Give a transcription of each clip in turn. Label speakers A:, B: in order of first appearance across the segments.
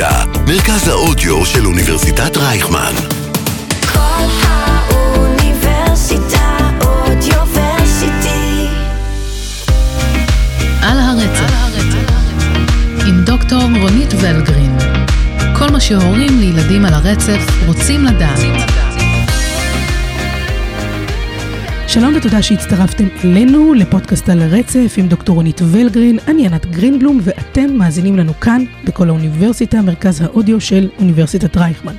A: אוניברסיטה, מרכז האודיו של אוניברסיטת רייכמן.
B: כל האוניברסיטה אודיוורסיטי.
C: על הרצף, עם דוקטור רונית ולגרין. כל מה שהורים לילדים על הרצף רוצים לדעת.
D: שלום ותודה שהצטרפתם אלינו לפודקאסט על הרצף עם דוקטור רונית ולגרין, אני ענת גרינבלום ואתם מאזינים לנו כאן בכל האוניברסיטה, מרכז האודיו של אוניברסיטת רייכמן.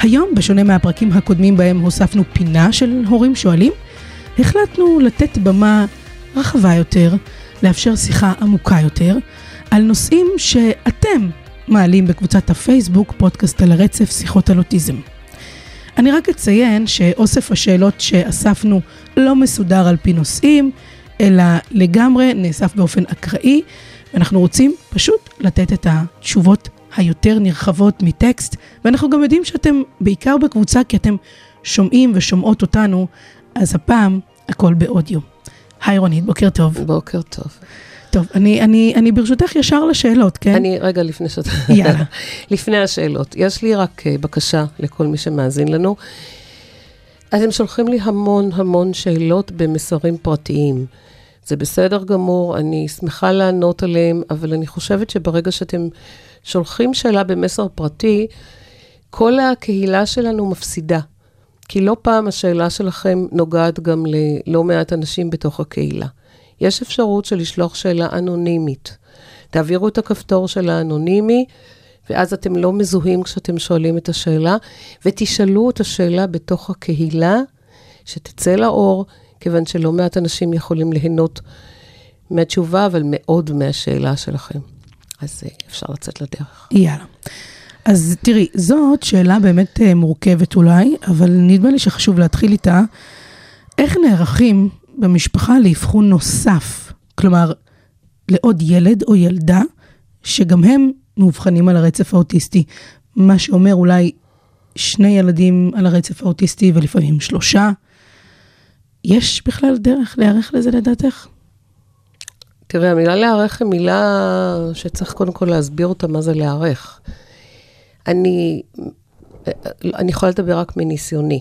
D: היום, בשונה מהפרקים הקודמים בהם הוספנו פינה של הורים שואלים, החלטנו לתת במה רחבה יותר, לאפשר שיחה עמוקה יותר, על נושאים שאתם מעלים בקבוצת הפייסבוק, פודקאסט על הרצף, שיחות על אוטיזם. אני רק אציין שאוסף השאלות שאספנו לא מסודר על פי נושאים, אלא לגמרי נאסף באופן אקראי, ואנחנו רוצים פשוט לתת את התשובות היותר נרחבות מטקסט, ואנחנו גם יודעים שאתם בעיקר בקבוצה כי אתם שומעים ושומעות אותנו, אז הפעם הכל באודיו. היי רונית, בוקר טוב.
E: בוקר טוב.
D: טוב, אני, אני, אני ברשותך ישר לשאלות, כן?
E: אני, רגע, לפני שאתה...
D: יאללה.
E: לפני השאלות, יש לי רק אה, בקשה לכל מי שמאזין לנו. אתם שולחים לי המון המון שאלות במסרים פרטיים. זה בסדר גמור, אני שמחה לענות עליהם, אבל אני חושבת שברגע שאתם שולחים שאלה במסר פרטי, כל הקהילה שלנו מפסידה. כי לא פעם השאלה שלכם נוגעת גם ללא מעט אנשים בתוך הקהילה. יש אפשרות של לשלוח שאלה אנונימית. תעבירו את הכפתור של האנונימי, ואז אתם לא מזוהים כשאתם שואלים את השאלה, ותשאלו את השאלה בתוך הקהילה, שתצא לאור, כיוון שלא מעט אנשים יכולים ליהנות מהתשובה, אבל מאוד מהשאלה שלכם. אז אה, אפשר לצאת לדרך.
D: יאללה. אז תראי, זאת שאלה באמת אה, מורכבת אולי, אבל נדמה לי שחשוב להתחיל איתה. איך נערכים במשפחה לאבחון נוסף? כלומר, לעוד ילד או ילדה, שגם הם מאובחנים על הרצף האוטיסטי. מה שאומר אולי שני ילדים על הרצף האוטיסטי ולפעמים שלושה. יש בכלל דרך להיערך לזה לדעתך?
E: תראה, המילה להיערך היא מילה שצריך קודם כל להסביר אותה מה זה להיערך. אני, אני יכולה לדבר רק מניסיוני.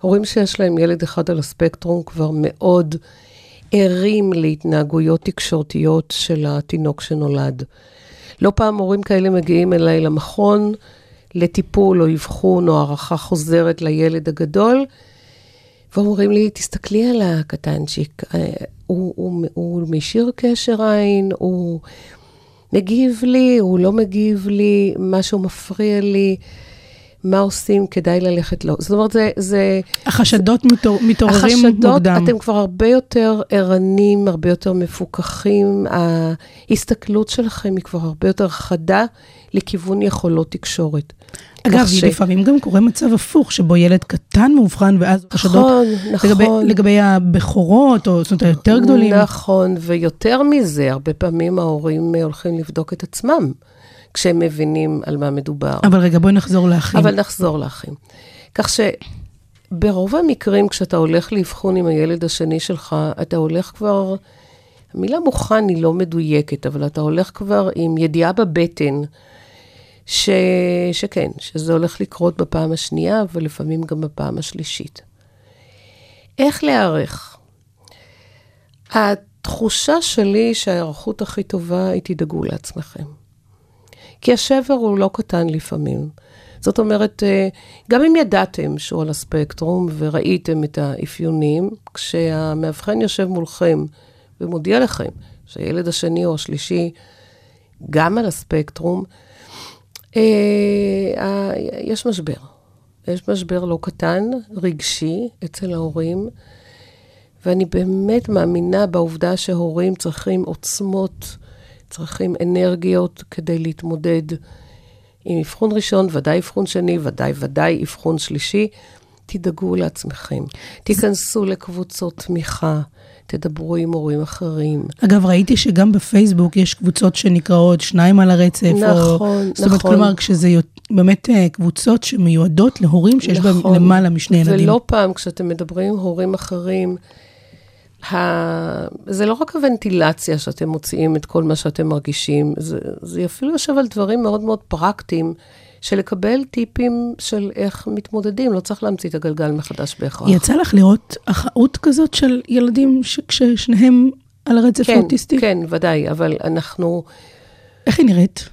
E: הורים שיש להם ילד אחד על הספקטרום כבר מאוד ערים להתנהגויות תקשורתיות של התינוק שנולד. לא פעם הורים כאלה מגיעים אליי למכון לטיפול או אבחון או הערכה חוזרת לילד הגדול, ואומרים לי, תסתכלי על הקטנצ'יק, אה, הוא, הוא, הוא משאיר קשר עין, הוא מגיב לי, הוא לא מגיב לי, משהו מפריע לי. מה עושים, כדאי ללכת לו. זאת אומרת, זה... זה
D: החשדות מתעור, מתעוררים
E: החשדות,
D: מוקדם.
E: אתם כבר הרבה יותר ערנים, הרבה יותר מפוקחים. ההסתכלות שלכם היא כבר הרבה יותר חדה לכיוון יכולות תקשורת.
D: אגב,
E: ש...
D: לפעמים גם קורה מצב הפוך, שבו ילד קטן מאובחן, ואז חשדות
E: נכון, נכון.
D: לגבי, לגבי הבכורות, או זאת אומרת, היותר גדולים.
E: נכון, ויותר מזה, הרבה פעמים ההורים הולכים לבדוק את עצמם. כשהם מבינים על מה מדובר.
D: אבל רגע, בואי נחזור לאחים.
E: אבל נחזור לאחים. כך שברוב המקרים, כשאתה הולך לאבחון עם הילד השני שלך, אתה הולך כבר, המילה מוכן היא לא מדויקת, אבל אתה הולך כבר עם ידיעה בבטן, ש... שכן, שזה הולך לקרות בפעם השנייה, ולפעמים גם בפעם השלישית. איך להיערך? התחושה שלי שההיערכות הכי טובה היא תדאגו לעצמכם. כי השבר הוא לא קטן לפעמים. זאת אומרת, אה, גם אם ידעתם שהוא על הספקטרום וראיתם את האפיונים, כשהמאבחן יושב מולכם ומודיע לכם שהילד השני או השלישי גם על הספקטרום, אה, יש משבר. יש משבר לא קטן, רגשי, אצל ההורים, ואני באמת מאמינה בעובדה שהורים צריכים עוצמות צריכים אנרגיות כדי להתמודד עם אבחון ראשון, ודאי אבחון שני, ודאי ודאי אבחון שלישי. תדאגו לעצמכם, תיכנסו לקבוצות תמיכה, תדברו עם הורים אחרים.
D: אגב, ראיתי שגם בפייסבוק יש קבוצות שנקראות שניים על הרצף.
E: נכון,
D: או,
E: נכון.
D: זאת אומרת, כלומר, כשזה באמת אה, קבוצות שמיועדות להורים שיש נכון. בהם למעלה משני ילדים.
E: ולא פעם, כשאתם מדברים עם הורים אחרים, ה... זה לא רק הוונטילציה שאתם מוציאים את כל מה שאתם מרגישים, זה, זה אפילו יושב על דברים מאוד מאוד פרקטיים, של לקבל טיפים של איך מתמודדים, לא צריך להמציא את הגלגל מחדש בהכרח.
D: יצא לך לראות אחאות כזאת של ילדים ש- כששניהם על הרצף
E: כן,
D: האוטיסטי?
E: כן, ודאי, אבל אנחנו,
D: איך היא נראית?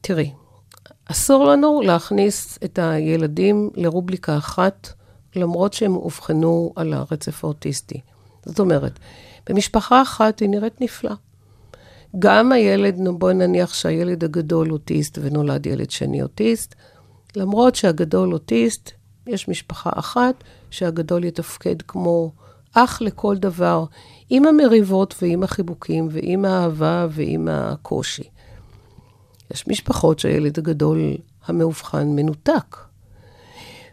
E: תראי, אסור לנו להכניס את הילדים לרובליקה אחת, למרות שהם אובחנו על הרצף האוטיסטי. זאת אומרת, במשפחה אחת היא נראית נפלא. גם הילד, נו, בואי נניח שהילד הגדול אוטיסט ונולד ילד שני אוטיסט, למרות שהגדול אוטיסט, יש משפחה אחת שהגדול יתפקד כמו אח לכל דבר, עם המריבות ועם החיבוקים ועם האהבה ועם הקושי. יש משפחות שהילד הגדול המאובחן מנותק.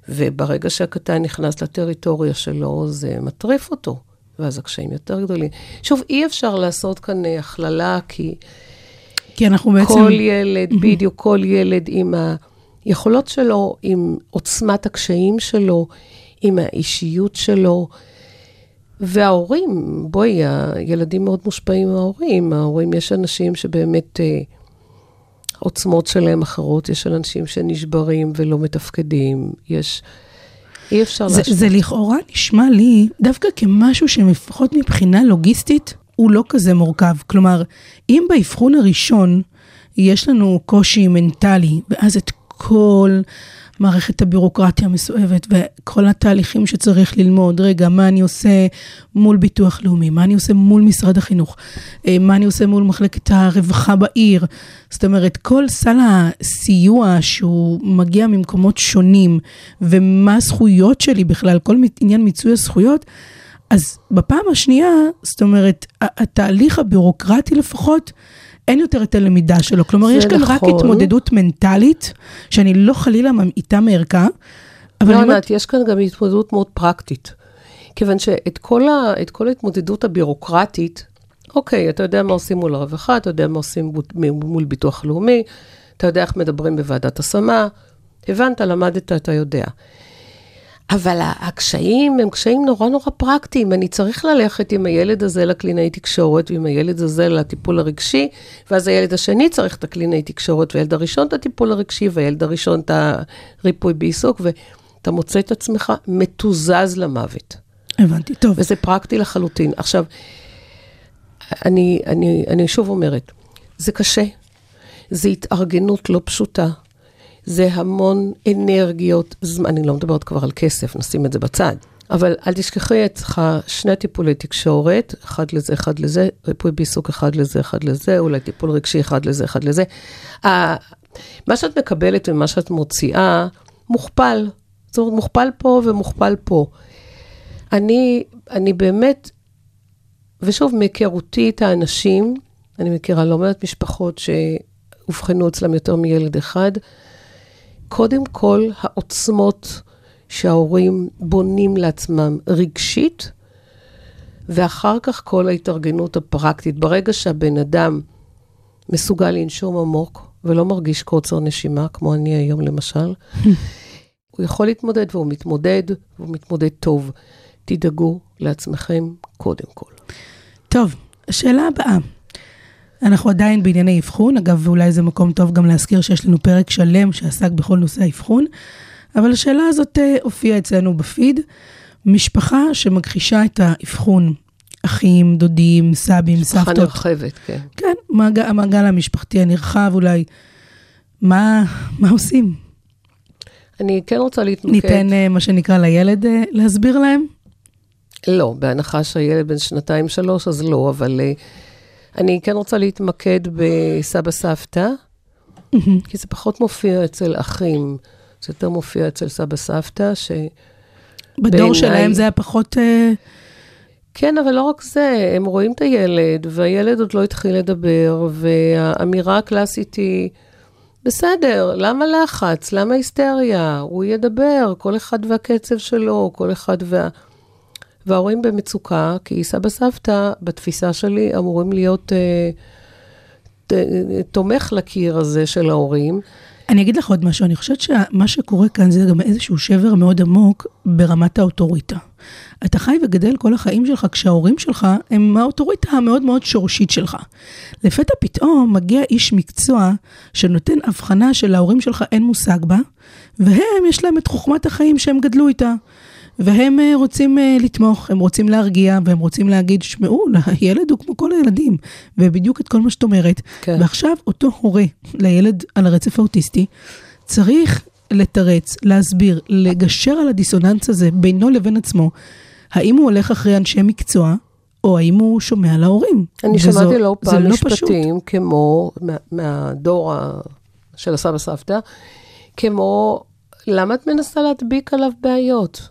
E: וברגע שהקטן נכנס לטריטוריה שלו, זה מטריף אותו, ואז הקשיים יותר גדולים. שוב, אי אפשר לעשות כאן אה, הכללה, כי
D: כי אנחנו בעצם...
E: כל ילד, בדיוק כל ילד עם היכולות שלו, עם עוצמת הקשיים שלו, עם האישיות שלו. וההורים, בואי, הילדים מאוד מושפעים מההורים. ההורים, יש אנשים שבאמת אה, עוצמות שלהם אחרות, יש אנשים שנשברים ולא מתפקדים, יש... אי אפשר
D: זה,
E: להשוות.
D: זה לכאורה נשמע לי דווקא כמשהו שלפחות מבחינה לוגיסטית הוא לא כזה מורכב. כלומר, אם באבחון הראשון יש לנו קושי מנטלי, ואז את כל מערכת הבירוקרטיה המסואבת וכל התהליכים שצריך ללמוד, רגע, מה אני עושה מול ביטוח לאומי, מה אני עושה מול משרד החינוך, אה, מה אני עושה מול מחלקת הרווחה בעיר. זאת אומרת, כל סל הסיוע שהוא מגיע ממקומות שונים, ומה הזכויות שלי בכלל, כל עניין מיצוי הזכויות, אז בפעם השנייה, זאת אומרת, התהליך הבירוקרטי לפחות, אין יותר את הלמידה שלו. כלומר, יש כאן רק
E: נכון.
D: התמודדות מנטלית, שאני לא חלילה ממעיטה מערכה, אבל
E: לא, ענת, יש כאן גם התמודדות מאוד פרקטית. כיוון שאת כל, ה, כל ההתמודדות הבירוקרטית, אוקיי, אתה יודע מה עושים מול הרווחה, אתה יודע מה עושים מול- מול ביטוח לאומי, אתה יודע איך מדברים בוועדת השמה, הבנת, למדת, אתה יודע. אבל הקשיים הם קשיים נורא נורא פרקטיים. אני צריך ללכת עם הילד הזה לקלינאי תקשורת, ועם הילד הזה לטיפול הרגשי, ואז הילד השני צריך את הקלינאי תקשורת, והילד הראשון את הטיפול הרגשי, והילד הראשון את הריפוי בעיסוק, ואתה מוצא את עצמך מתוזז למוות.
D: הבנתי, טוב.
E: וזה פרקטי לחלוטין. עכשיו, אני, אני, אני שוב אומרת, זה קשה, זה התארגנות לא פשוטה, זה המון אנרגיות, זמן, אני לא מדברת כבר על כסף, נשים את זה בצד. אבל אל תשכחי, את צריכה שני טיפולי תקשורת, אחד לזה, אחד לזה, ריפוי בעיסוק אחד לזה, אחד לזה, אולי טיפול רגשי אחד לזה, אחד לזה. מה שאת מקבלת ומה שאת מוציאה, מוכפל. זאת אומרת, מוכפל פה ומוכפל פה. אני, אני באמת, ושוב, מהיכרותי את האנשים, אני מכירה לא מעט משפחות שאובחנו אצלם יותר מילד אחד, קודם כל, העוצמות שההורים בונים לעצמם רגשית, ואחר כך כל ההתארגנות הפרקטית. ברגע שהבן אדם מסוגל לנשום עמוק ולא מרגיש קוצר נשימה, כמו אני היום למשל, הוא יכול להתמודד, והוא מתמודד, והוא מתמודד טוב. תדאגו לעצמכם קודם כל.
D: טוב, השאלה הבאה. אנחנו עדיין בענייני אבחון, אגב, ואולי זה מקום טוב גם להזכיר שיש לנו פרק שלם שעסק בכל נושא האבחון, אבל השאלה הזאת אה, הופיעה אצלנו בפיד. משפחה שמכחישה את האבחון, אחים, דודים, סבים,
E: משפחה
D: סבתות.
E: נרחבת, כן.
D: כן, מעגל, המעגל המשפחתי הנרחב אולי. מה, מה עושים?
E: אני כן רוצה להתמקד.
D: ניתן, אה, מה שנקרא, לילד אה, להסביר להם?
E: לא, בהנחה שהילד בן שנתיים-שלוש, אז לא, אבל אני כן רוצה להתמקד בסבא-סבתא, כי זה פחות מופיע אצל אחים, זה יותר מופיע אצל סבא-סבתא, ש...
D: בדור שלהם זה היה פחות... אה,
E: כן, אבל לא רק זה, הם רואים את הילד, והילד עוד לא התחיל לדבר, והאמירה הקלאסית היא, בסדר, למה לחץ? למה היסטריה? הוא ידבר, כל אחד והקצב שלו, כל אחד וה... וההורים במצוקה, כי סבא סבתא, בתפיסה שלי, אמורים להיות אה, ת, תומך לקיר הזה של ההורים.
D: אני אגיד לך עוד משהו, אני חושבת שמה שקורה כאן זה גם איזשהו שבר מאוד עמוק ברמת האוטוריטה. אתה חי וגדל כל החיים שלך כשההורים שלך הם האוטוריטה המאוד מאוד שורשית שלך. לפתע פתאום מגיע איש מקצוע שנותן הבחנה שלהורים שלך אין מושג בה, והם, יש להם את חוכמת החיים שהם גדלו איתה. והם אה, רוצים אה, לתמוך, הם רוצים להרגיע, והם רוצים להגיד, שמעו, הילד הוא כמו כל הילדים, ובדיוק את כל מה שאת אומרת.
E: כן.
D: ועכשיו אותו הורה לילד על הרצף האוטיסטי, צריך לתרץ, להסביר, לגשר על הדיסוננס הזה בינו לבין עצמו, האם הוא הולך אחרי אנשי מקצוע, או האם הוא שומע להורים.
E: אני
D: וזו-
E: שמעתי לא פעם
D: לא פשוט.
E: משפטים כמו, מה, מהדור ה, של הסבא סבתא, כמו, למה את מנסה להדביק עליו בעיות?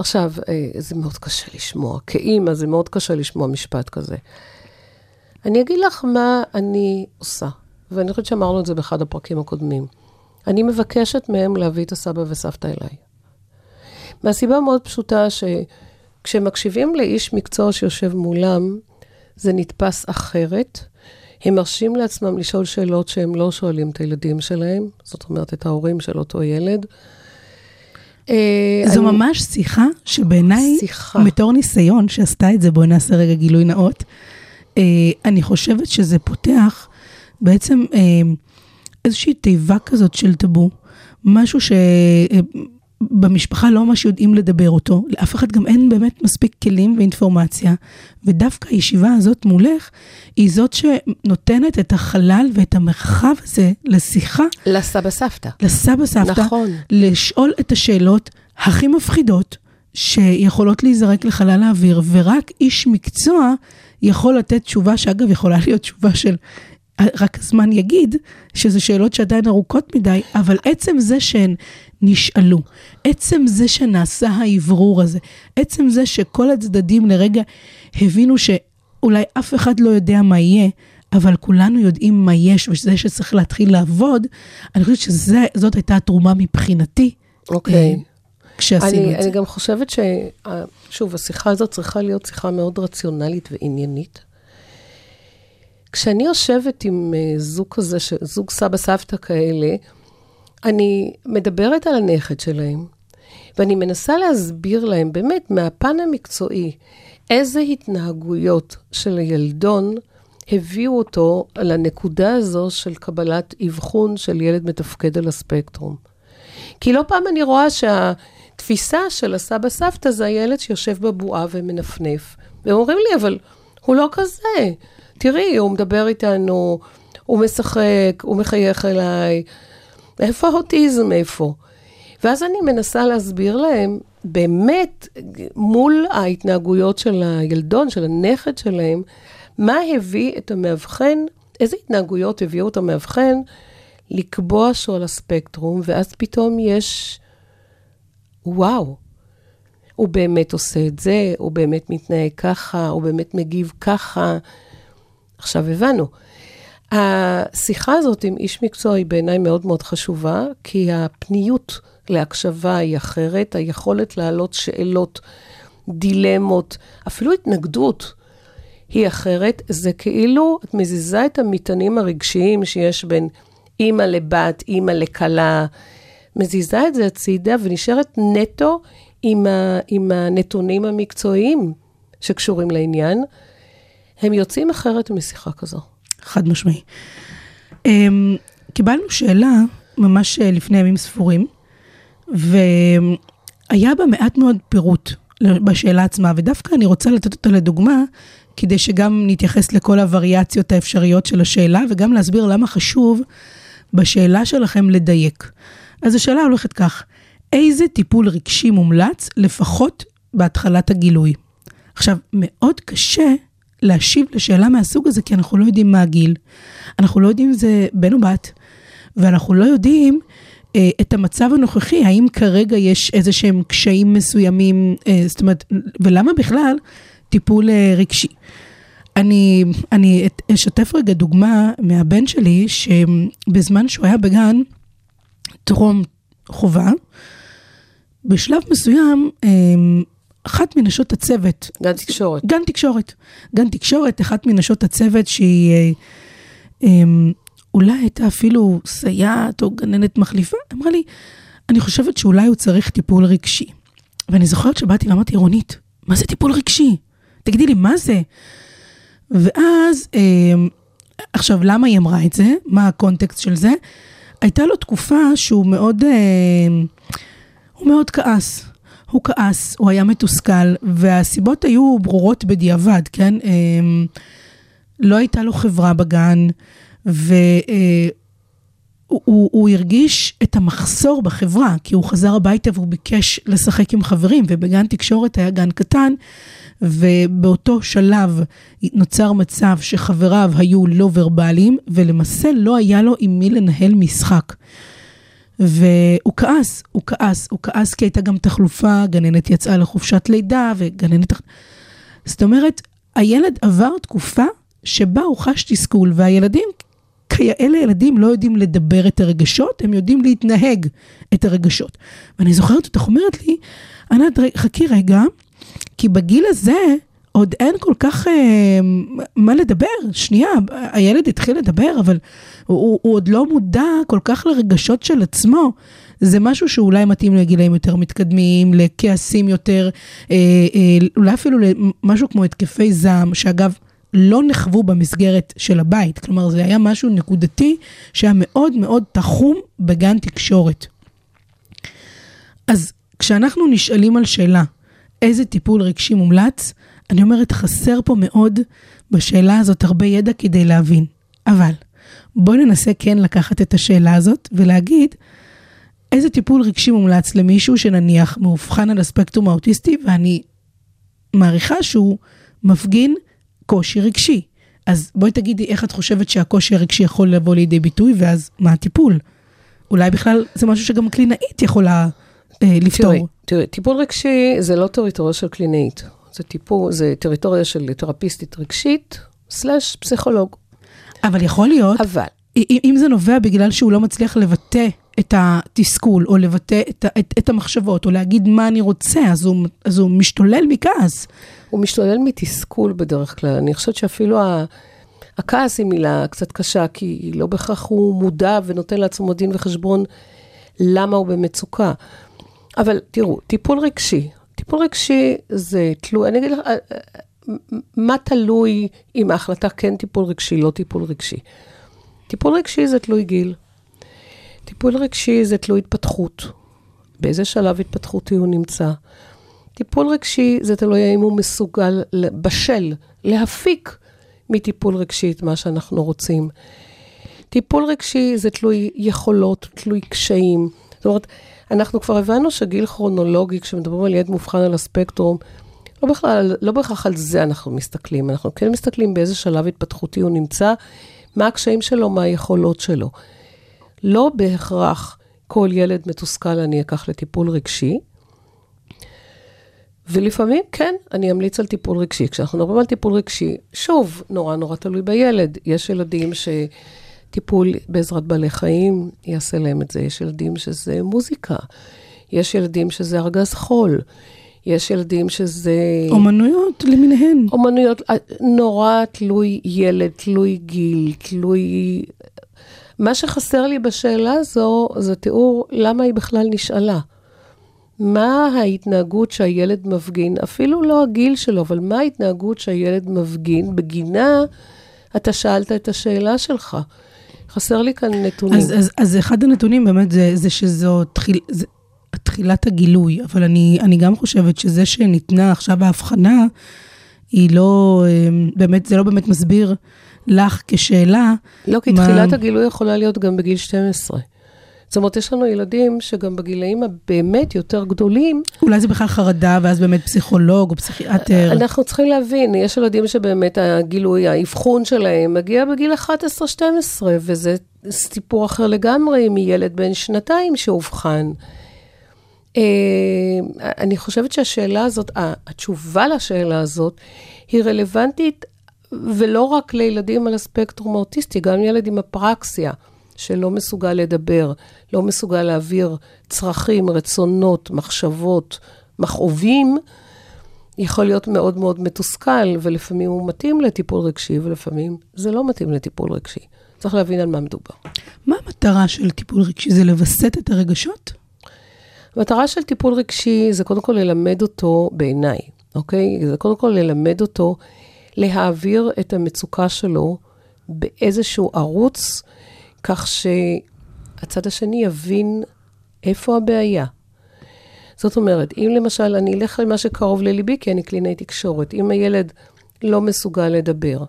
E: עכשיו, אה, זה מאוד קשה לשמוע. כאימא זה מאוד קשה לשמוע משפט כזה. אני אגיד לך מה אני עושה, ואני חושבת שאמרנו את זה באחד הפרקים הקודמים. אני מבקשת מהם להביא את הסבא וסבתא אליי. מהסיבה המאוד פשוטה שכשמקשיבים לאיש מקצוע שיושב מולם, זה נתפס אחרת. הם מרשים לעצמם לשאול שאלות שהם לא שואלים את הילדים שלהם, זאת אומרת, את ההורים של אותו ילד. אה,
D: זו
E: אני-
D: ממש שיחה שבעיניי. בתור ניסיון שעשתה את זה, בואי נעשה רגע גילוי נאות, אה, אני חושבת שזה פותח בעצם אה, איזושהי תיבה כזאת של טאבו, משהו שבמשפחה לא ממש יודעים לדבר אותו, לאף אחד גם אין באמת מספיק כלים ואינפורמציה, ודווקא הישיבה הזאת מולך, היא זאת שנותנת את החלל ואת המרחב הזה לשיחה
E: לסבא סבתא.
D: לסבא סבתא,
E: נכון.
D: לשאול את השאלות הכי מפחידות שיכולות להיזרק לחלל האוויר, ורק איש מקצוע יכול לתת תשובה, שאגב, יכולה להיות תשובה של רק הזמן יגיד, שזה שאלות שעדיין ארוכות מדי, אבל עצם זה שהן נשאלו, עצם זה שנעשה האוורור הזה, עצם זה שכל הצדדים לרגע הבינו שאולי אף אחד לא יודע מה יהיה, אבל כולנו יודעים מה יש, וזה שצריך להתחיל לעבוד, אני חושבת שזאת הייתה התרומה מבחינתי.
E: אוקיי.
D: אה, כשעשינו
E: אני,
D: את זה.
E: אני גם חושבת ש... שוב, השיחה הזאת צריכה להיות שיחה מאוד רציונלית ועניינית. כשאני יושבת עם אה, זוג כזה, זוג סבא סבתא כאלה, אני מדברת על הנכד שלהם, ואני מנסה להסביר להם, באמת, מהפן המקצועי, איזה התנהגויות של הילדון הביאו אותו לנקודה הזו של קבלת אבחון של ילד מתפקד על הספקטרום. כי לא פעם אני רואה שהתפיסה של הסבא סבתא זה הילד שיושב בבועה ומנפנף. והם אומרים לי, אבל הוא לא כזה. תראי, הוא מדבר איתנו, הוא משחק, הוא מחייך אליי. איפה האוטיזם, איפה? ואז אני מנסה להסביר להם, באמת, מול ההתנהגויות של הילדון, של הנכד שלהם, מה הביא את המאבחן, איזה התנהגויות הביאו את המאבחן לקבוע שהוא על הספקטרום, ואז פתאום יש, וואו, הוא באמת עושה את זה, הוא באמת מתנהג ככה, הוא באמת מגיב ככה. עכשיו הבנו. השיחה הזאת עם איש מקצוע היא בעיניי מאוד מאוד חשובה, כי הפניות להקשבה היא אחרת, היכולת להעלות שאלות, דילמות, אפילו התנגדות היא אחרת. זה כאילו את מזיזה את המטענים הרגשיים שיש בין אימא לבת, אימא לכלה, מזיזה את זה הצידה ונשארת נטו עם, ה, עם הנתונים המקצועיים שקשורים לעניין. הם יוצאים אחרת משיחה כזו.
D: חד משמעי. Um, קיבלנו שאלה ממש אה, לפני ימים ספורים, והיה בה מעט מאוד פירוט בשאלה עצמה, ודווקא אני רוצה לתת אותה לדוגמה, כדי שגם נתייחס לכל הווריאציות האפשריות של השאלה, וגם להסביר למה חשוב בשאלה שלכם לדייק. אז השאלה הולכת כך, איזה טיפול רגשי מומלץ לפחות בהתחלת הגילוי? עכשיו, מאוד קשה להשיב לשאלה מהסוג הזה, כי אנחנו לא יודעים מה הגיל, אנחנו לא יודעים אם זה בן או בת, ואנחנו לא יודעים אה, את המצב הנוכחי, האם כרגע יש איזה שהם קשיים מסוימים, אה, זאת אומרת, ולמה בכלל טיפול אה, רגשי. אני, אני אשתף רגע דוגמה מהבן שלי, שבזמן שהוא היה בגן טרום חובה, בשלב מסוים, אה, אחת מנשות הצוות,
E: גן תקשורת.
D: גן תקשורת. גן תקשורת, אחת מנשות הצוות שהיא אה, אה, אולי הייתה אפילו סייעת או גננת מחליפה, אמרה לי, אני חושבת שאולי הוא צריך טיפול רגשי. ואני זוכרת שבאתי ואמרתי, רונית, מה זה טיפול רגשי? תגידי לי, מה זה? ואז, אה, עכשיו, למה היא אמרה את זה? מה הקונטקסט של זה? הייתה לו תקופה שהוא מאוד, אה, הוא מאוד כעס. הוא כעס, הוא היה מתוסכל, והסיבות היו ברורות בדיעבד, כן? אה, לא הייתה לו חברה בגן, והוא הוא, הוא הרגיש את המחסור בחברה, כי הוא חזר הביתה והוא ביקש לשחק עם חברים, ובגן תקשורת היה גן קטן, ובאותו שלב נוצר מצב שחבריו היו לא ורבליים, ולמעשה לא היה לו עם מי לנהל משחק. והוא כעס, הוא כעס, הוא כעס כי הייתה גם תחלופה, גננת יצאה לחופשת לידה, וגננת... זאת אומרת, הילד עבר תקופה שבה הוא חש תסכול, והילדים, כאלה ילדים לא יודעים לדבר את הרגשות, הם יודעים להתנהג את הרגשות. ואני זוכרת אותך אומרת לי, ענת, חכי רגע, כי בגיל הזה עוד אין כל כך אה, מה לדבר. שנייה, הילד התחיל לדבר, אבל הוא, הוא עוד לא מודע כל כך לרגשות של עצמו. זה משהו שאולי מתאים לגילאים יותר מתקדמים, לכעסים יותר, אה, אה, אולי אפילו למשהו כמו התקפי זעם, שאגב, לא נחוו במסגרת של הבית. כלומר, זה היה משהו נקודתי שהיה מאוד מאוד תחום בגן תקשורת. אז כשאנחנו נשאלים על שאלה, איזה טיפול רגשי מומלץ, אני אומרת, חסר פה מאוד בשאלה הזאת הרבה ידע כדי להבין. אבל בואי ננסה כן לקחת את השאלה הזאת ולהגיד, איזה טיפול רגשי מומלץ למישהו שנניח מאובחן על הספקטרום האוטיסטי, ואני מעריכה שהוא מפגין קושי רגשי. אז בואי תגידי איך את חושבת שהקושי הרגשי יכול לבוא לידי ביטוי, ואז מה הטיפול? אולי בכלל זה משהו שגם קלינאית יכולה אה, לפתור.
E: תראי, תראי, טיפול רגשי זה לא טריטוריה של קלינאית. זה טיפול, זה טריטוריה של תרפיסטית רגשית, סלאש פסיכולוג.
D: אבל יכול להיות,
E: אבל,
D: אם, זה נובע בגלל שהוא לא מצליח לבטא את התסכול, או לבטא את, את, את המחשבות, או להגיד מה אני רוצה, אז הוא, אז הוא משתולל מכעס.
E: הוא משתולל מתסכול בדרך כלל. אני חושבת שאפילו ה... הכעס היא מילה קצת קשה, כי לא בהכרח הוא מודע ונותן לעצמו דין וחשבון למה הוא במצוקה. אבל תראו, טיפול רגשי, טיפול רגשי זה תלוי, אני אגיד לך, אה, אה, מה תלוי אם ההחלטה כן טיפול רגשי, לא טיפול רגשי. טיפול רגשי זה תלוי גיל. טיפול רגשי זה תלוי התפתחות. באיזה שלב התפתחותי הוא נמצא. טיפול רגשי זה תלוי האם הוא מסוגל, בשל, להפיק מטיפול רגשי את מה שאנחנו רוצים. טיפול רגשי זה תלוי יכולות, תלוי קשיים. זאת אומרת, אנחנו כבר הבנו שגיל כרונולוגי, כשמדברים על ילד מאובחן על הספקטרום, לא, בכלל, לא בהכרח על זה אנחנו מסתכלים, אנחנו כן מסתכלים באיזה שלב התפתחותי הוא נמצא, מה הקשיים שלו, מה היכולות שלו. לא בהכרח כל ילד מתוסכל אני אקח לטיפול רגשי, ולפעמים, כן, אני אמליץ על טיפול רגשי. כשאנחנו מדברים על טיפול רגשי, שוב, נורא נורא תלוי בילד. יש ילדים שטיפול בעזרת בעלי חיים יעשה להם את זה. יש ילדים שזה מוזיקה. יש ילדים שזה ארגז חול. יש ילדים שזה...
D: אומנויות למיניהן.
E: אומנויות, אה, נורא תלוי ילד, תלוי גיל, תלוי... מה שחסר לי בשאלה הזו, זה תיאור למה היא בכלל נשאלה. מה ההתנהגות שהילד מפגין, אפילו לא הגיל שלו, אבל מה ההתנהגות שהילד מפגין, בגינה אתה שאלת את השאלה שלך. חסר לי כאן נתונים.
D: אז, אז, אז אחד הנתונים באמת זה, זה שזו תחיל, זה, תחילת הגילוי, אבל אני, אני גם חושבת שזה שניתנה עכשיו ההבחנה, היא לא, אה, באמת, זה לא באמת מסביר לך כשאלה.
E: לא, כי
D: מה-
E: תחילת הגילוי יכולה להיות גם בגיל 12. זאת אומרת, יש לנו ילדים שגם בגילאים הבאמת יותר גדולים,
D: אולי זה בכלל חרדה, ואז באמת פסיכולוג או פסיכיאטר.
E: אנחנו צריכים להבין, יש ילדים שבאמת הגילוי, האבחון שלהם מגיע בגיל 11-12, וזה סיפור אחר לגמרי מילד בן שנתיים שאובחן. אה, אני חושבת שהשאלה הזאת, התשובה לשאלה הזאת, היא רלוונטית ולא רק לילדים על הספקטרום האוטיסטי, גם ילד עם אפרקסיה, שלא מסוגל לדבר, לא מסוגל להעביר צרכים, רצונות, מחשבות, מכאובים, יכול להיות מאוד מאוד מתוסכל, ולפעמים הוא מתאים לטיפול רגשי, ולפעמים זה לא מתאים לטיפול רגשי. צריך להבין על מה מדובר.
D: מה המטרה של טיפול רגשי? זה לווסת את הרגשות?
E: המטרה של טיפול רגשי זה קודם כל ללמד אותו, בעיניי, אוקיי? זה קודם כל ללמד אותו להעביר את המצוקה שלו באיזשהו ערוץ, כך שהצד השני יבין איפה הבעיה. זאת אומרת, אם למשל, אני אלך למה שקרוב לליבי, כי אני קלינאי תקשורת, אם הילד לא מסוגל לדבר,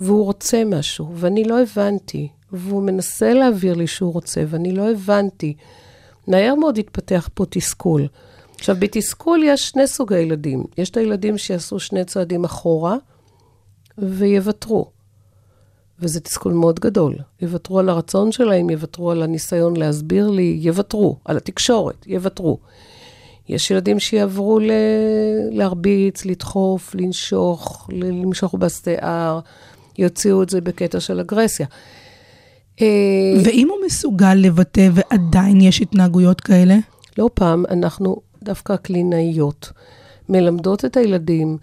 E: והוא רוצה משהו, ואני לא הבנתי, והוא מנסה להעביר לי שהוא רוצה, ואני לא הבנתי, מהר מאוד התפתח פה תסכול. עכשיו, בתסכול יש שני סוגי ילדים. יש את הילדים שיעשו שני צעדים אחורה ויוותרו. וזה תסכול מאוד גדול. יוותרו על הרצון שלהם, יוותרו על הניסיון להסביר לי, יוותרו, על התקשורת, יוותרו. יש ילדים שיעברו ל... להרביץ, לדחוף, לנשוך, ל- למשוך בשיער, יוציאו את זה בקטע של אגרסיה. אה,
D: ואם הוא מסוגל לבטא ועדיין יש התנהגויות כאלה?
E: לא פעם אנחנו, דווקא הקלינאיות, מלמדות את הילדים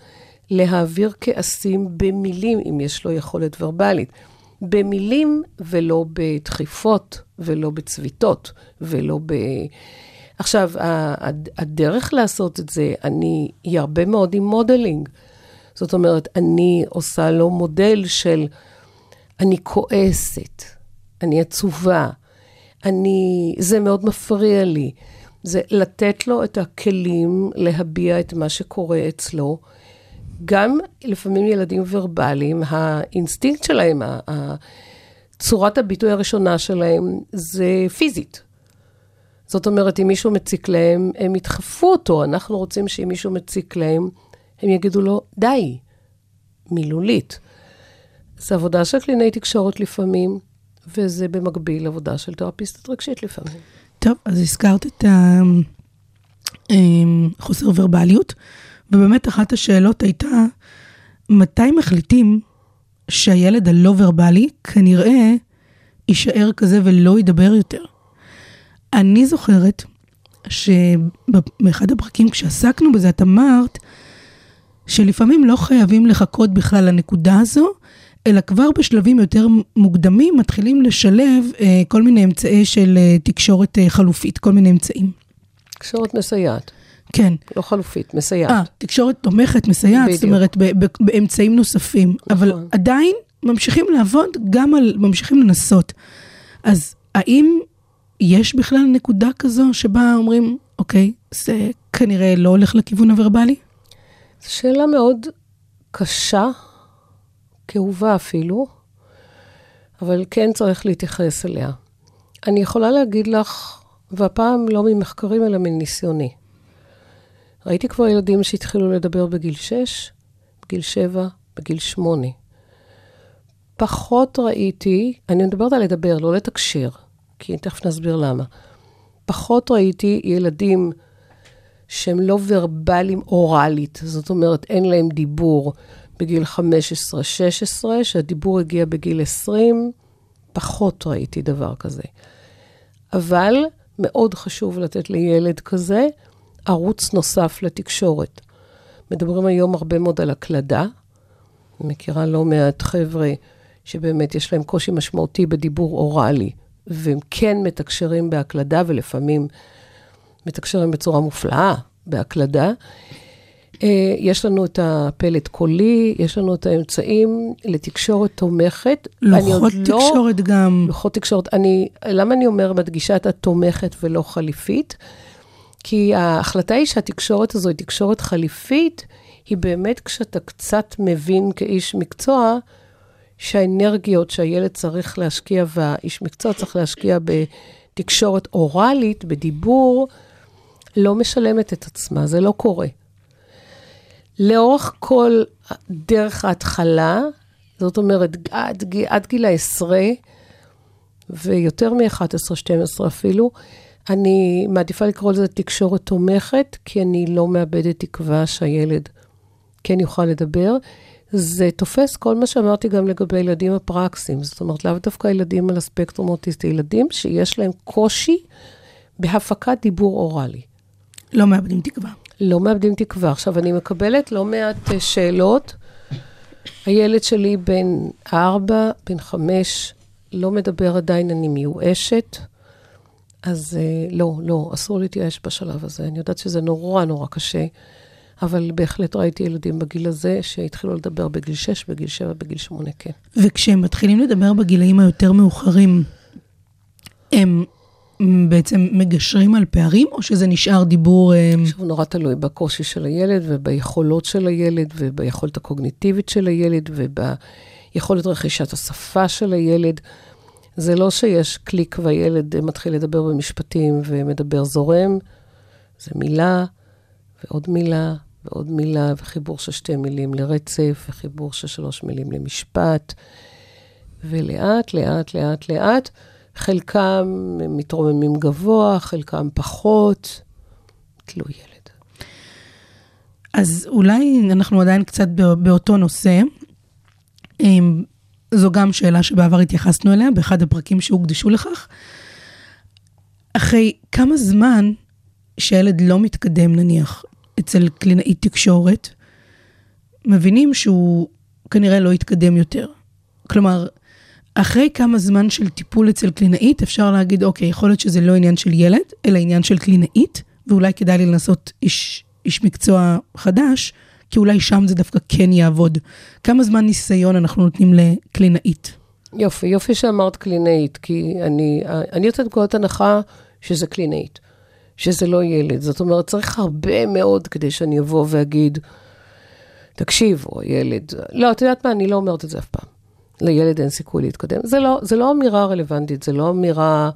E: להעביר כעסים במילים, אם יש לו יכולת ורבלית. במילים ולא בדחיפות, ולא בצביטות, ולא ב... עכשיו, הדרך לעשות את זה, אני, היא הרבה מאוד עם modeling. זאת אומרת, אני עושה לו מודל של אני כועסת, אני עצובה, אני, זה מאוד מפריע לי. זה לתת לו את הכלים להביע את מה שקורה אצלו. גם לפעמים ילדים ורבליים, האינסטינקט שלהם, צורת הביטוי הראשונה שלהם זה פיזית. זאת אומרת, אם מישהו מציק להם, הם ידחפו אותו. אנחנו רוצים שאם מישהו מציק להם, הם יגידו לו, די, מילולית. זה עבודה של קלינאי תקשורת לפעמים, וזה במקביל עבודה של תרפיסטית רגשית לפעמים.
D: טוב, אז הזכרת את החוסר ורבליות, ובאמת אחת השאלות הייתה, מתי מחליטים שהילד הלא ורבלי כנראה יישאר כזה ולא ידבר יותר? אני זוכרת שבאחד הפרקים כשעסקנו בזה, את אמרת שלפעמים לא חייבים לחכות בכלל לנקודה הזו, אלא כבר בשלבים יותר מוקדמים מתחילים לשלב אה, כל מיני אמצעי של אה, תקשורת אה, חלופית, כל מיני אמצעים.
E: תקשורת מסייעת,
D: כן.
E: לא חלופית, מסייעת.
D: אה, תקשורת תומכת, מסייעת, זאת
E: בדיוק.
D: אומרת, ב- ב- באמצעים נוספים. אבל
E: נכון.
D: עדיין ממשיכים לעבוד, גם על, ממשיכים לנסות. אז האם יש בכלל נקודה כזו שבה אומרים, אוקיי, זה כנראה לא הולך לכיוון הוורבלי?
E: זו שאלה מאוד קשה, כאובה אפילו, אבל כן צריך להתייחס אליה. אני יכולה להגיד לך, והפעם לא ממחקרים אלא מניסיוני. ראיתי כבר ילדים שהתחילו לדבר בגיל 6, בגיל 7, בגיל 8. פחות ראיתי, אני מדברת על לדבר, לא לתקשר, כי תכף נסביר למה. פחות ראיתי ילדים שהם לא ורבליים אוראלית, זאת אומרת, אין להם דיבור בגיל 15-16, שהדיבור הגיע בגיל 20, פחות ראיתי דבר כזה. אבל מאוד חשוב לתת לילד כזה ערוץ נוסף לתקשורת. מדברים היום הרבה מאוד על הקלדה. אני מכירה לא מעט חבר'ה שבאמת יש להם קושי משמעותי בדיבור אוראלי, והם כן מתקשרים בהקלדה, ולפעמים מתקשרים בצורה מופלאה בהקלדה. אה, יש לנו את הפלט קולי, יש לנו את האמצעים לתקשורת תומכת.
D: לוחות
E: לא-
D: תקשורת גם.
E: לוחות תקשורת. אני, למה אני אומר מדגישה את התומכת ולא חליפית? כי ההחלטה היא שהתקשורת הזו היא תקשורת חליפית, היא באמת כשאתה קצת מבין כאיש מקצוע, שהאנרגיות שהילד צריך להשקיע והאיש מקצוע צריך להשקיע בתקשורת אוראלית, בדיבור, לא משלמת את עצמה, זה לא קורה. לאורך כל דרך ההתחלה, זאת אומרת, עד, גיל- העשרה, ויותר מ-11-12 אפילו, אני מעדיפה לקרוא לזה תקשורת תומכת, כי אני לא מאבדת תקווה שהילד כן יוכל לדבר. זה תופס כל מה שאמרתי גם לגבי ילדים הפרקסים. זאת אומרת, לאו דווקא ילדים על הספקטרום האוטיסטי, ילדים שיש להם קושי בהפקת דיבור אוראלי.
D: לא מאבדים תקווה.
E: לא מאבדים תקווה. עכשיו, אני מקבלת לא מעט אה, שאלות. הילד שלי בן ארבע, בן חמש, לא מדבר עדיין, אני מיואשת. אז אה, לא, לא, אסור להתייאש בשלב הזה. אני יודעת שזה נורא נורא קשה, אבל בהחלט ראיתי ילדים בגיל הזה שהתחילו לדבר בגיל 6, בגיל 7, בגיל 8, כן.
D: וכשהם מתחילים לדבר בגילאים היותר מאוחרים, הם בעצם מגשרים על פערים, או שזה נשאר דיבור... אה,
E: שוב, נורא תלוי בקושי של הילד וביכולות של הילד וביכולת הקוגניטיבית של הילד וביכולת רכישת השפה של הילד. זה לא שיש קליק והילד מתחיל לדבר במשפטים ומדבר זורם, זה מילה ועוד מילה ועוד מילה וחיבור של שתי מילים לרצף וחיבור של שלוש מילים למשפט. ולאט, לאט, לאט, לאט, חלקם מתרוממים גבוה, חלקם פחות, תלוי ילד.
D: אז אולי אנחנו עדיין קצת בא- באותו נושא. זו גם שאלה שבעבר התייחסנו אליה באחד הפרקים שהוקדשו לכך. אחרי כמה זמן שהילד לא מתקדם, נניח, אצל קלינאית תקשורת, מבינים שהוא כנראה לא יתקדם יותר. כלומר, אחרי כמה זמן של טיפול אצל קלינאית, אפשר להגיד, אוקיי, יכול להיות שזה לא עניין של ילד, אלא עניין של קלינאית, ואולי כדאי לי לנסות איש, איש מקצוע חדש, כי אולי שם זה דווקא כן יעבוד. כמה זמן ניסיון אנחנו נותנים לקלינאית?
E: יופי, יופי שאמרת קלינאית, כי אני, אני יוצאת מנקודת הנחה שזה קלינאית, שזה לא ילד. זאת אומרת, צריך הרבה מאוד כדי שאני אבוא ואגיד, תקשיבו, ילד, לא, את יודעת מה, אני לא אומרת את זה אף פעם. לילד אין סיכוי להתקדם. זה לא, זה לא אמירה רלוונטית, זה לא אמירה...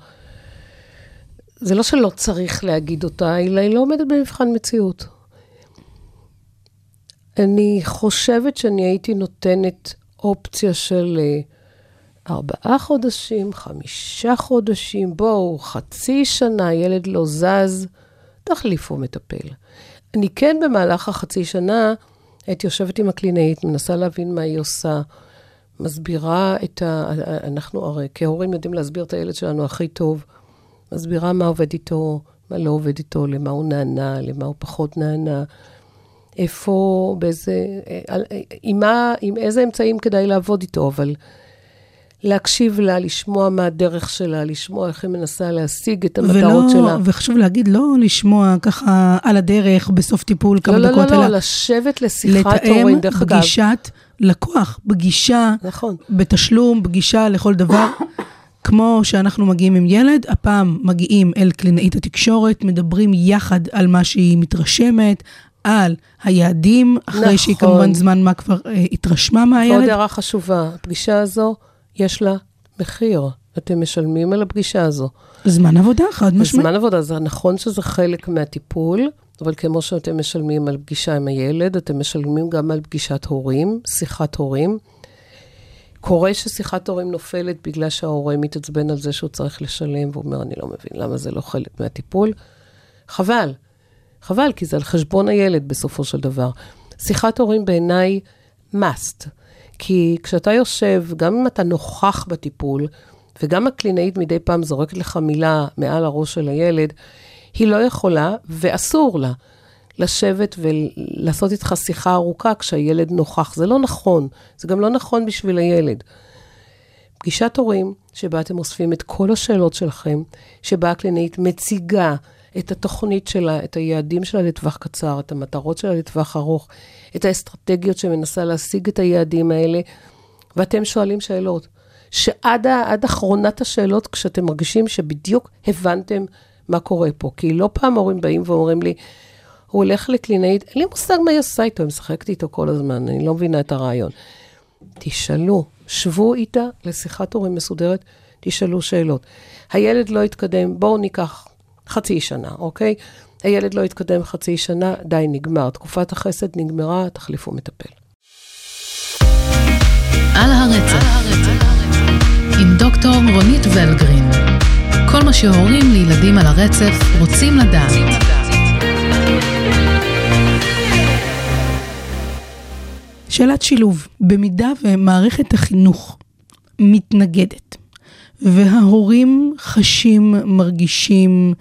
E: זה לא שלא צריך להגיד אותה, אלא היא לא עומדת במבחן מציאות. אני חושבת שאני הייתי נותנת אופציה של אה, ארבעה חודשים, חמישה חודשים, בואו, חצי שנה, ילד לא זז, תחליפו מטפל. אני כן במהלך החצי שנה הייתי יושבת עם הקלינאית, מנסה להבין מה היא עושה, מסבירה את ה... אנחנו הרי כהורים יודעים להסביר את הילד שלנו הכי טוב. מסבירה מה עובד איתו, מה לא עובד איתו, למה הוא נענה, למה הוא פחות נענה, איפה, באיזה, על- עם, מה, עם איזה אמצעים כדאי לעבוד איתו, אבל להקשיב לה, לשמוע מה הדרך שלה, לשמוע איך היא מנסה להשיג את המטרות
D: ולא,
E: שלה.
D: וחשוב להגיד, לא לשמוע ככה על הדרך, בסוף טיפול, כמה
E: לא, לא,
D: דקות,
E: לא, לא,
D: אלא
E: לשבת לשיחת
D: לתאם
E: הורים, דרך אגב.
D: פגישת לקוח, פגישה
E: נכון.
D: בתשלום, פגישה לכל דבר. כמו שאנחנו מגיעים עם ילד, הפעם מגיעים אל קלינאית התקשורת, מדברים יחד על מה שהיא מתרשמת, על היעדים, אחרי
E: נכון.
D: שהיא כמובן זמן מה כבר אה, התרשמה מהילד.
E: הערה חשובה, הפגישה הזו, יש לה מחיר. אתם משלמים על הפגישה הזו.
D: זמן עבודה, חד משמעית.
E: בזמן עבודה, זה נכון שזה חלק מהטיפול, אבל כמו שאתם משלמים על פגישה עם הילד, אתם משלמים גם על פגישת הורים, שיחת הורים. קורה ששיחת הורים נופלת בגלל שההורה מתעצבן על זה שהוא צריך לשלם, והוא אומר, אני לא מבין למה זה לא חלק מהטיפול. חבל, חבל, כי זה על חשבון הילד בסופו של דבר. שיחת הורים בעיניי must, כי כשאתה יושב, גם אם אתה נוכח בטיפול, וגם הקלינאית מדי פעם זורקת לך מילה מעל הראש של הילד, היא לא יכולה, ואסור לה, לשבת ולעשות איתך שיחה ארוכה כשהילד נוכח. זה לא נכון, זה גם לא נכון בשביל הילד. פגישת הורים, שבה אתם אוספים את כל השאלות שלכם, שבה הקלינאית מציגה את התוכנית שלה, את היעדים שלה לטווח קצר, את המטרות שלה לטווח ארוך, את האסטרטגיות שמנסה להשיג את היעדים האלה, ואתם שואלים שאלות. שעד ה- אחרונת השאלות, כשאתם מרגישים שבדיוק הבנתם מה קורה פה. כי לא פעם הורים באים ואומרים לי, הוא הולך לקלינאית, אין לי מושג מה היא עושה איתו, היא משחקת איתו כל הזמן, אני לא מבינה את הרעיון. תשאלו, שבו איתה לשיחת הורים מסודרת, תשאלו שאלות. הילד לא התקדם, בואו ניקח חצי שנה, אוקיי? הילד לא התקדם חצי שנה, די, נגמר. תקופת החסד נגמרה, תחליפו מטפל.
C: על הרצף, עם דוקטור רונית ולגרין. כל מה שהורים לילדים על הרצף רוצים לדעת.
D: שאלת שילוב, במידה ומערכת החינוך מתנגדת, וההורים חשים, מרגישים,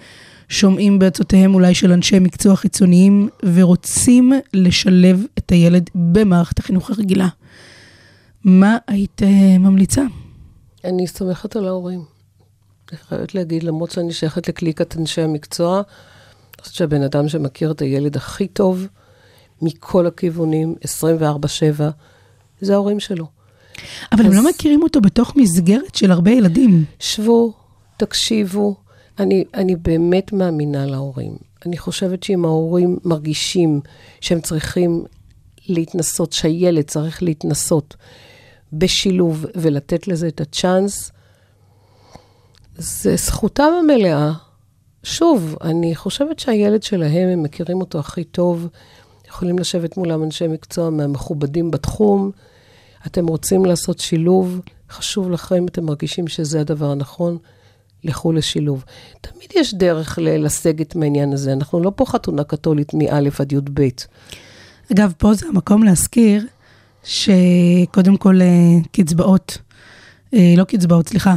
D: שומעים בעצותיהם אולי של אנשי מקצוע חיצוניים, ורוצים לשלב את הילד במערכת החינוך הרגילה, מה היית אה, ממליצה?
E: אני סומכת על ההורים. אני חייבת להגיד, למרות שאני שייכת לקליקת אנשי המקצוע, אני חושבת שהבן אדם שמכיר את הילד הכי טוב, מכל הכיוונים, 24-7, זה ההורים שלו.
D: אבל הם
E: אז-
D: לא מכירים אותו בתוך מסגרת של הרבה ילדים.
E: שבו, תקשיבו. אני, אני באמת מאמינה להורים. אני חושבת שאם ההורים מרגישים שהם צריכים להתנסות, שהילד צריך להתנסות בשילוב ולתת לזה את הצ'אנס, זה זכותם המלאה. שוב, אני חושבת שהילד שלהם, הם מכירים אותו הכי טוב, יכולים לשבת מולם אנשי מקצוע מהמכובדים בתחום. אתם רוצים לעשות שילוב, חשוב לכם, אתם מרגישים שזה הדבר הנכון, לכו לשילוב. תמיד יש דרך לסגת מהעניין הזה, אנחנו לא פה חתונה קתולית מא' עד י"ב.
D: אגב, פה זה המקום להזכיר שקודם כל אה, קצבאות, אה, לא קצבאות, סליחה,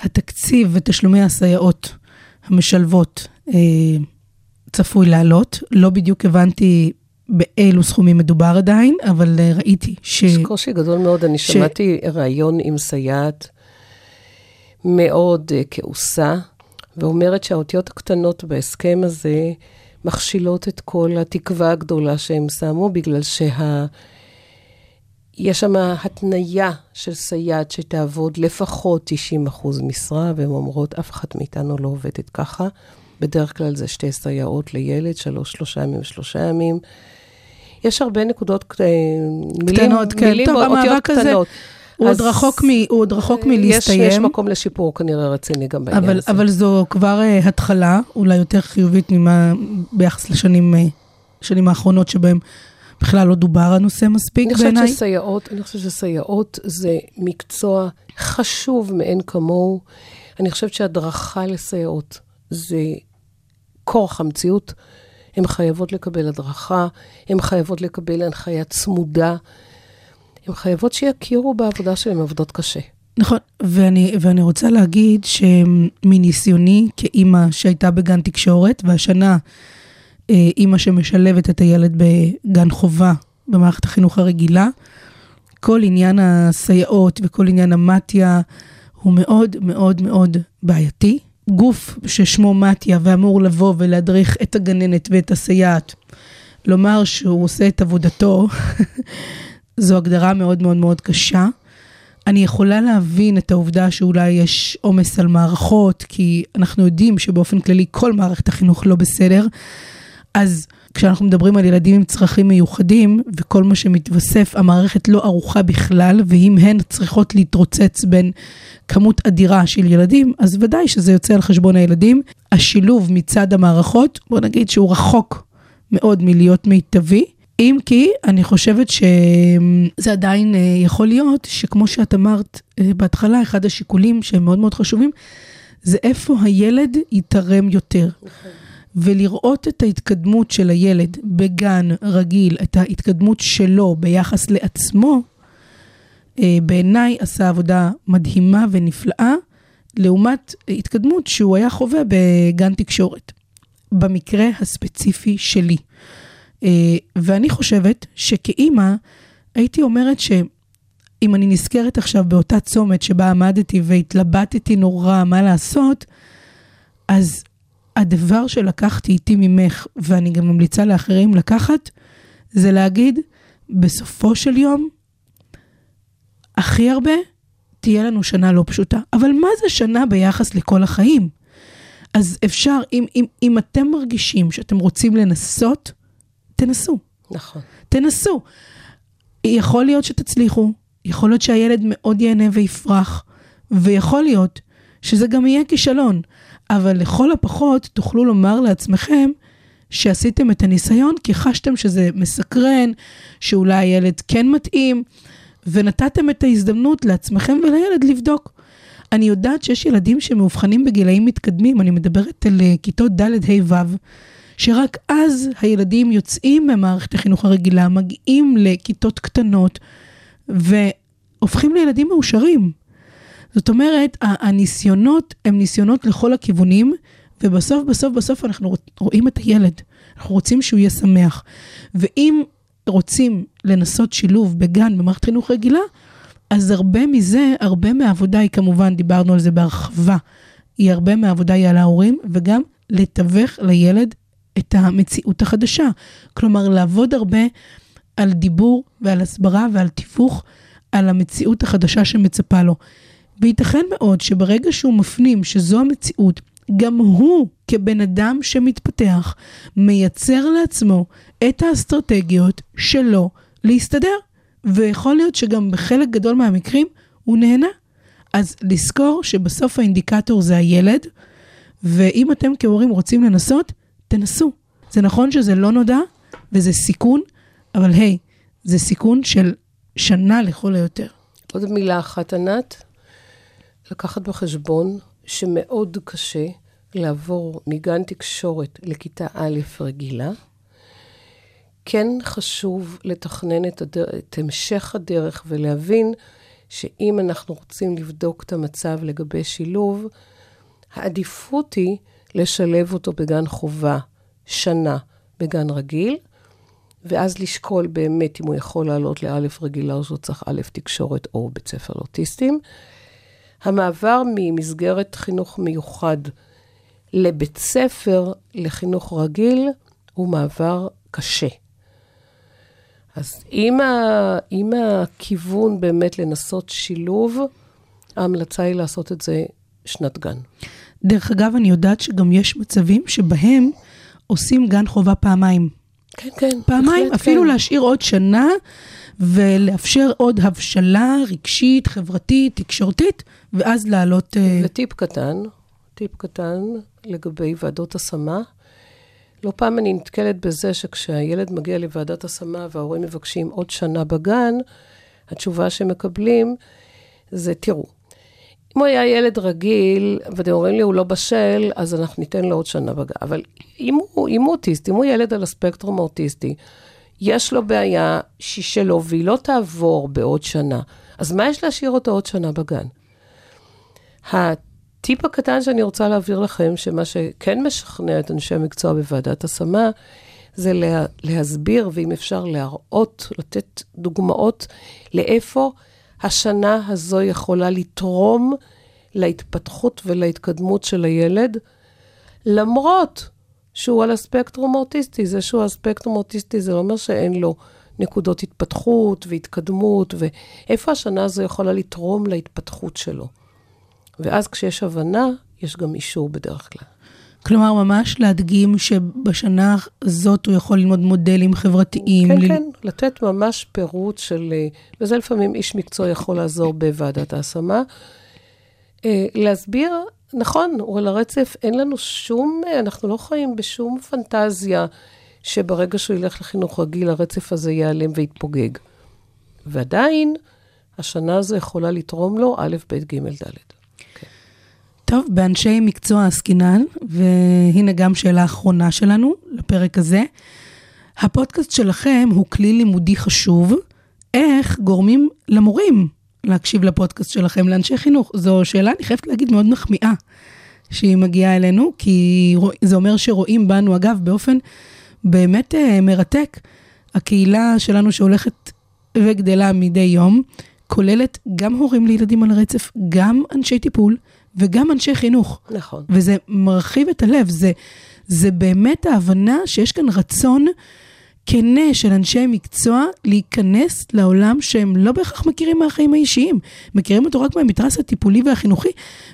D: התקציב ותשלומי הסייעות המשלבות אה, צפוי לעלות. לא בדיוק הבנתי באילו סכומים מדובר עדיין, אבל אה, ראיתי ש...
E: יש קושי גדול מאוד, אני
D: ש-
E: שמעתי ראיון עם סייעת מאוד uh, כעוסה, ואומרת שהאותיות הקטנות בהסכם הזה מכשילות את כל התקווה הגדולה שהם שמו, בגלל שה... יש שם התניה של סייעת שתעבוד לפחות 90 אחוז משרה, והן אומרות, אף אחת מאיתנו לא עובדת ככה. בדרך כלל זה שתי סייעות לילד, שלוש, שלושה ימים ושלושה ימים. יש הרבה נקודות, אה, מילים,
D: קטנות, כן.
E: מילים,
D: טוב, המאבק הזה,
E: קטנות.
D: הוא עוד רחוק, מ, הוא עוד רחוק
E: יש, יש
D: מלהסתיים,
E: מקום לשיפור כנראה רציני גם בעניין
D: אבל,
E: הזה.
D: אבל זו כבר uh, התחלה, אולי יותר חיובית ממה ביחס לשנים uh, שנים האחרונות שבהם בכלל לא דובר הנושא מספיק
E: אני חושבת
D: בעיניי.
E: שסייעות, אני חושבת שסייעות זה מקצוע חשוב מאין כמוהו. אני חושבת שהדרכה לסייעות זה כורח המציאות. הן חייבות לקבל הדרכה, הן חייבות לקבל הנחיה צמודה. הן חייבות שיכירו בעבודה שלהן, עבודות קשה.
D: נכון, ואני, ואני רוצה להגיד שמניסיוני כאימא שהייתה בגן תקשורת, והשנה אה, אימא שמשלבת את הילד בגן חובה במערכת החינוך הרגילה, כל עניין הסייעות וכל עניין המתיה הוא מאוד מאוד מאוד בעייתי. גוף ששמו מתיה ואמור לבוא ולהדריך את הגננת ואת הסייעת, לומר שהוא עושה את עבודתו, זו הגדרה מאוד מאוד מאוד קשה. אני יכולה להבין את העובדה שאולי יש עומס על מערכות, כי אנחנו יודעים שבאופן כללי כל מערכת החינוך לא בסדר. אז כשאנחנו מדברים על ילדים עם צרכים מיוחדים, וכל מה שמתווסף, המערכת לא ערוכה בכלל, ואם הן צריכות להתרוצץ בין כמות אדירה של ילדים, אז ודאי שזה יוצא על חשבון הילדים. השילוב מצד המערכות, בוא נגיד שהוא רחוק מאוד מלהיות מיטבי. אם כי אני חושבת שזה עדיין אה, יכול להיות שכמו שאת אמרת אה, בהתחלה, אחד השיקולים שהם מאוד מאוד חשובים, זה איפה הילד יתרם יותר. ולראות את ההתקדמות של הילד בגן רגיל, את ההתקדמות שלו ביחס לעצמו, אה, בעיניי עשה עבודה מדהימה ונפלאה, לעומת התקדמות שהוא היה חווה בגן תקשורת. במקרה הספציפי שלי. אה, ואני חושבת שכאימא, הייתי אומרת שאם אני נזכרת עכשיו באותה צומת שבה עמדתי והתלבטתי נורא מה לעשות, אז הדבר שלקחתי איתי ממך, ואני גם ממליצה לאחרים לקחת, זה להגיד, בסופו של יום, הכי הרבה, תהיה לנו שנה לא פשוטה. אבל מה זה שנה ביחס לכל החיים? אז אפשר, אם, אם, אם אתם מרגישים שאתם רוצים לנסות, תנסו.
E: נכון.
D: תנסו. יכול להיות שתצליחו, יכול להיות שהילד מאוד ייהנה ויפרח, ויכול להיות שזה גם יהיה כישלון, אבל לכל הפחות תוכלו לומר לעצמכם שעשיתם את הניסיון כי חשתם שזה מסקרן, שאולי הילד כן מתאים, ונתתם את ההזדמנות לעצמכם ולילד לבדוק. אני יודעת שיש ילדים שמאובחנים בגילאים מתקדמים, אני מדברת על אה, כיתות ד', ה', ו', שרק אז הילדים יוצאים ממערכת החינוך הרגילה, מגיעים לכיתות קטנות, והופכים לילדים מאושרים. זאת אומרת, הניסיונות הם ניסיונות לכל הכיוונים, ובסוף, בסוף, בסוף אנחנו רואים את הילד. אנחנו רוצים שהוא יהיה שמח. ואם רוצים לנסות שילוב בגן, במערכת חינוך רגילה, אז הרבה מזה, הרבה מהעבודה היא כמובן, דיברנו על זה בהרחבה היא הרבה מהעבודה היא על ההורים, וגם לתווך לילד את המציאות החדשה. כלומר, לעבוד הרבה על דיבור ועל הסברה ועל תיווך על המציאות החדשה שמצפה לו. וייתכן מאוד שברגע שהוא מפנים שזו המציאות, גם הוא כבן אדם שמתפתח, מייצר לעצמו את האסטרטגיות שלו להסתדר. ויכול להיות שגם בחלק גדול מהמקרים הוא נהנה. אז לזכור שבסוף האינדיקטור זה הילד, ואם אתם כהורים רוצים לנסות, תנסו. זה נכון שזה לא נודע וזה סיכון, אבל היי, זה סיכון של שנה לכל היותר.
E: עוד מילה אחת, ענת. לקחת בחשבון שמאוד קשה לעבור מגן תקשורת לכיתה א' רגילה. כן חשוב לתכנן את, הדר... את המשך הדרך ולהבין שאם אנחנו רוצים לבדוק את המצב לגבי שילוב, העדיפות היא לשלב אותו בגן חובה שנה בגן רגיל, ואז לשקול באמת אם הוא יכול לעלות לאלף רגילה או שהוא צריך א' תקשורת או בית ספר לאוטיסטים. המעבר ממסגרת חינוך מיוחד לבית ספר לחינוך רגיל הוא מעבר קשה. אז אם, ה, אם הכיוון באמת לנסות שילוב, ההמלצה היא לעשות את זה שנת גן.
D: דרך אגב, אני יודעת שגם יש מצבים שבהם עושים גן חובה פעמיים.
E: כן, כן.
D: פעמיים, אפילו
E: כן.
D: להשאיר עוד שנה ולאפשר עוד הבשלה רגשית, חברתית, תקשורתית, ואז לעלות... אה,
E: וטיפ קטן, טיפ קטן לגבי ועדות השמה. לא פעם אני נתקלת בזה שכשהילד מגיע לוועדת השמה וההורים מבקשים עוד שנה בגן, התשובה שמקבלים זה, תראו, אם הוא היה ילד רגיל, ואתם אומרים לי הוא לא בשל, אז אנחנו ניתן לו עוד שנה בגן. אבל אם הוא, אם הוא אוטיסט, אם הוא ילד על הספקטרום האוטיסטי, יש לו בעיה שהיא שלו והיא לא תעבור בעוד שנה, אז מה יש להשאיר אותו עוד שנה בגן? הטיפ הקטן שאני רוצה להעביר לכם, שמה שכן משכנע את אנשי המקצוע בוועדת השמה, זה לה, להסביר, ואם אפשר להראות, לתת דוגמאות לאיפה השנה הזו יכולה לתרום להתפתחות ולהתקדמות של הילד, למרות שהוא על הספקטרום האוטיסטי. זה שהוא על הספקטרום האוטיסטי, זה לא אומר שאין לו נקודות התפתחות והתקדמות, ואיפה השנה הזו יכולה לתרום להתפתחות שלו. ואז כשיש הבנה, יש גם אישור בדרך כלל.
D: כלומר, ממש להדגים שבשנה הזאת הוא יכול ללמוד מודלים חברתיים.
E: כן,
D: ל-
E: כן, לתת ממש פירוט של, אה, וזה לפעמים איש מקצוע יכול לעזור בוועדת ההשמה. אה, להסביר, נכון, הוא על הרצף, אין לנו שום, אנחנו לא חיים בשום פנטזיה שברגע שהוא ילך לחינוך רגיל, הרצף הזה ייעלם ויתפוגג. ועדיין, השנה הזו יכולה לתרום לו א', ב', ג', ד'.
D: טוב, באנשי מקצוע עסקינן, והנה גם שאלה אחרונה שלנו לפרק הזה. הפודקאסט שלכם הוא כלי לימודי חשוב. איך גורמים למורים להקשיב לפודקאסט שלכם, לאנשי חינוך? זו שאלה, אני חייבת להגיד, מאוד מחמיאה שהיא מגיעה אלינו, כי זה אומר שרואים בנו, אגב, באופן באמת אה, מרתק. הקהילה שלנו שהולכת וגדלה מדי יום, כוללת גם הורים לילדים על הרצף, גם אנשי טיפול וגם אנשי חינוך.
E: נכון.
D: וזה מרחיב את הלב, זה, זה באמת ההבנה שיש כאן רצון כנה של אנשי מקצוע להיכנס לעולם שהם לא בהכרח מכירים מהחיים האישיים, מכירים אותו רק מהמתרס הטיפולי והחינוכי,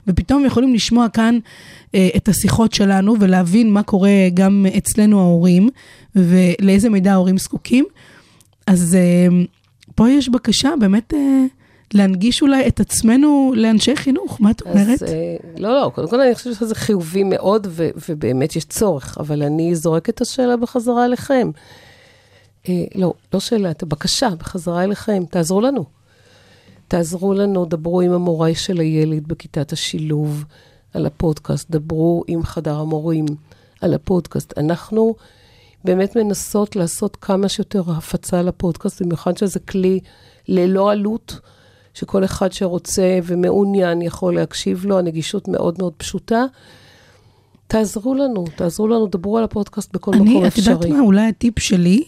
D: ופתאום יכולים לשמוע כאן אה, את השיחות שלנו ולהבין מה קורה גם אצלנו ההורים, ולאיזה מידע ההורים זקוקים. אז אה, פה יש בקשה באמת אה, להנגיש אולי את עצמנו לאנשי חינוך, מה את אומרת?
E: אז אה, לא, לא, קודם כל אני חושבת שזה חיובי מאוד, ו- ובאמת יש צורך, אבל אני זורקת את השאלה בחזרה אליכם. אה, לא, לא שאלה, את הבקשה בחזרה אליכם, תעזרו לנו. תעזרו לנו, דברו עם המורה של הילד בכיתת השילוב על הפודקאסט, דברו עם חדר המורים על הפודקאסט. אנחנו באמת מנסות לעשות כמה שיותר הפצה לפודקאסט, במיוחד שזה כלי ללא עלות, שכל אחד שרוצה ומעוניין יכול להקשיב לו, הנגישות מאוד מאוד פשוטה. תעזרו לנו, תעזרו לנו, דברו על הפודקאסט בכל מקום
D: אני, את
E: אפשרי.
D: יודעת מה, אולי הטיפ שלי,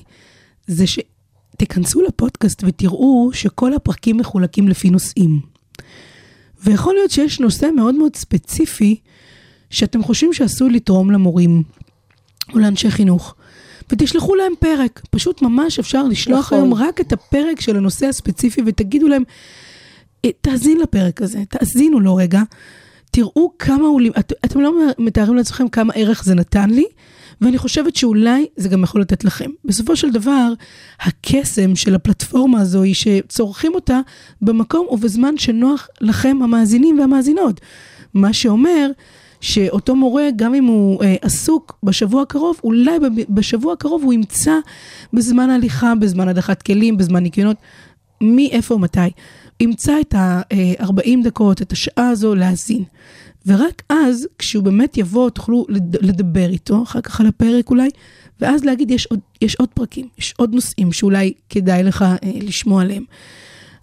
D: זה שתיכנסו לפודקאסט ותראו שכל הפרקים מחולקים לפי נושאים. ויכול להיות שיש נושא מאוד מאוד ספציפי שאתם חושבים שעשוי לתרום למורים או לאנשי חינוך. ותשלחו להם פרק, פשוט ממש אפשר לשלוח
E: נכון.
D: היום רק את הפרק של הנושא הספציפי ותגידו להם, "אה, תאזין לפרק הזה, תאזינו לו רגע, תראו כמה הוא, את, אתם לא מתארים לעצמכם כמה ערך זה נתן לי, ואני חושבת שאולי זה גם יכול לתת לכם. בסופו של דבר, הקסם של הפלטפורמה הזו היא שצורכים אותה במקום ובזמן שנוח לכם המאזינים והמאזינות. מה שאומר שאותו מורה, גם אם הוא אה, עסוק בשבוע הקרוב, אולי בשבוע הקרוב הוא ימצא בזמן הליכה, בזמן הדחת כלים, בזמן ניקיונות, מאיפה ומתי. ימצא את ה-40 דקות, את השעה הזו להאזין. ורק אז, כשהוא באמת יבוא, תוכלו לד- לדבר איתו, אחר כך על הפרק אולי, ואז להגיד, יש עוד, יש עוד פרקים, יש עוד נושאים שאולי כדאי לך אה, לשמוע עליהם.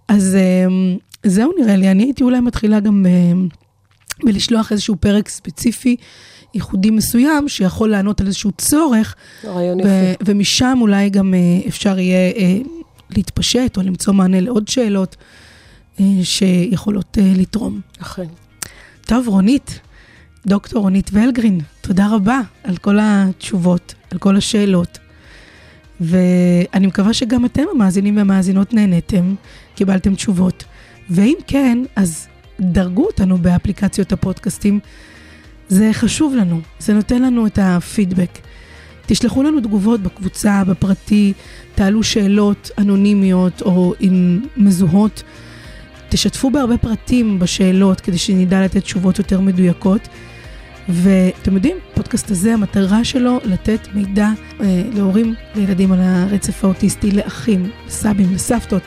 D: אז אה, זהו נראה לי, אני הייתי אולי מתחילה גם אה, בלשלוח איזשהו פרק ספציפי, ייחודי מסוים, שיכול לענות על איזשהו צורך,
E: רעיון
D: ו-
E: יפה.
D: ומשם אולי גם אה, אפשר יהיה אה, להתפשט או למצוא מענה לעוד שאלות אה, שיכולות אה, לתרום.
E: אכן.
D: טוב, רונית, דוקטור רונית ולגרין, תודה רבה על כל התשובות, על כל השאלות. ואני מקווה שגם אתם, המאזינים והמאזינות, נהניתם, קיבלתם תשובות. ואם כן, אז דרגו אותנו באפליקציות הפודקאסטים. זה חשוב לנו, זה נותן לנו את הפידבק. תשלחו לנו תגובות בקבוצה, בפרטי, תעלו שאלות אנונימיות או עם מזוהות. תשתפו בהרבה פרטים בשאלות כדי שנדע לתת תשובות יותר מדויקות. ואתם יודעים, הפודקאסט הזה, המטרה שלו לתת מידע אה, להורים לילדים על הרצף האוטיסטי, לאחים, לסבים, לסבתות,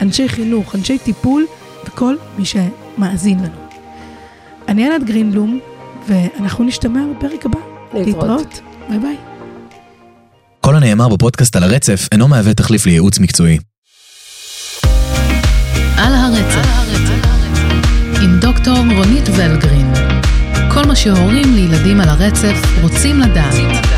D: אנשי חינוך, אנשי טיפול וכל מי שמאזין לנו. אני ענת גרינבלום, ואנחנו נשתמע בפרק הבא.
E: להתראות.
D: ביי ביי.
F: כל הנאמר בפודקאסט על הרצף אינו מהווה תחליף לייעוץ מקצועי.
C: על הרצף, דוקטור רונית ולגרין. כל מה שהורים לילדים על הרצף רוצים לדעת.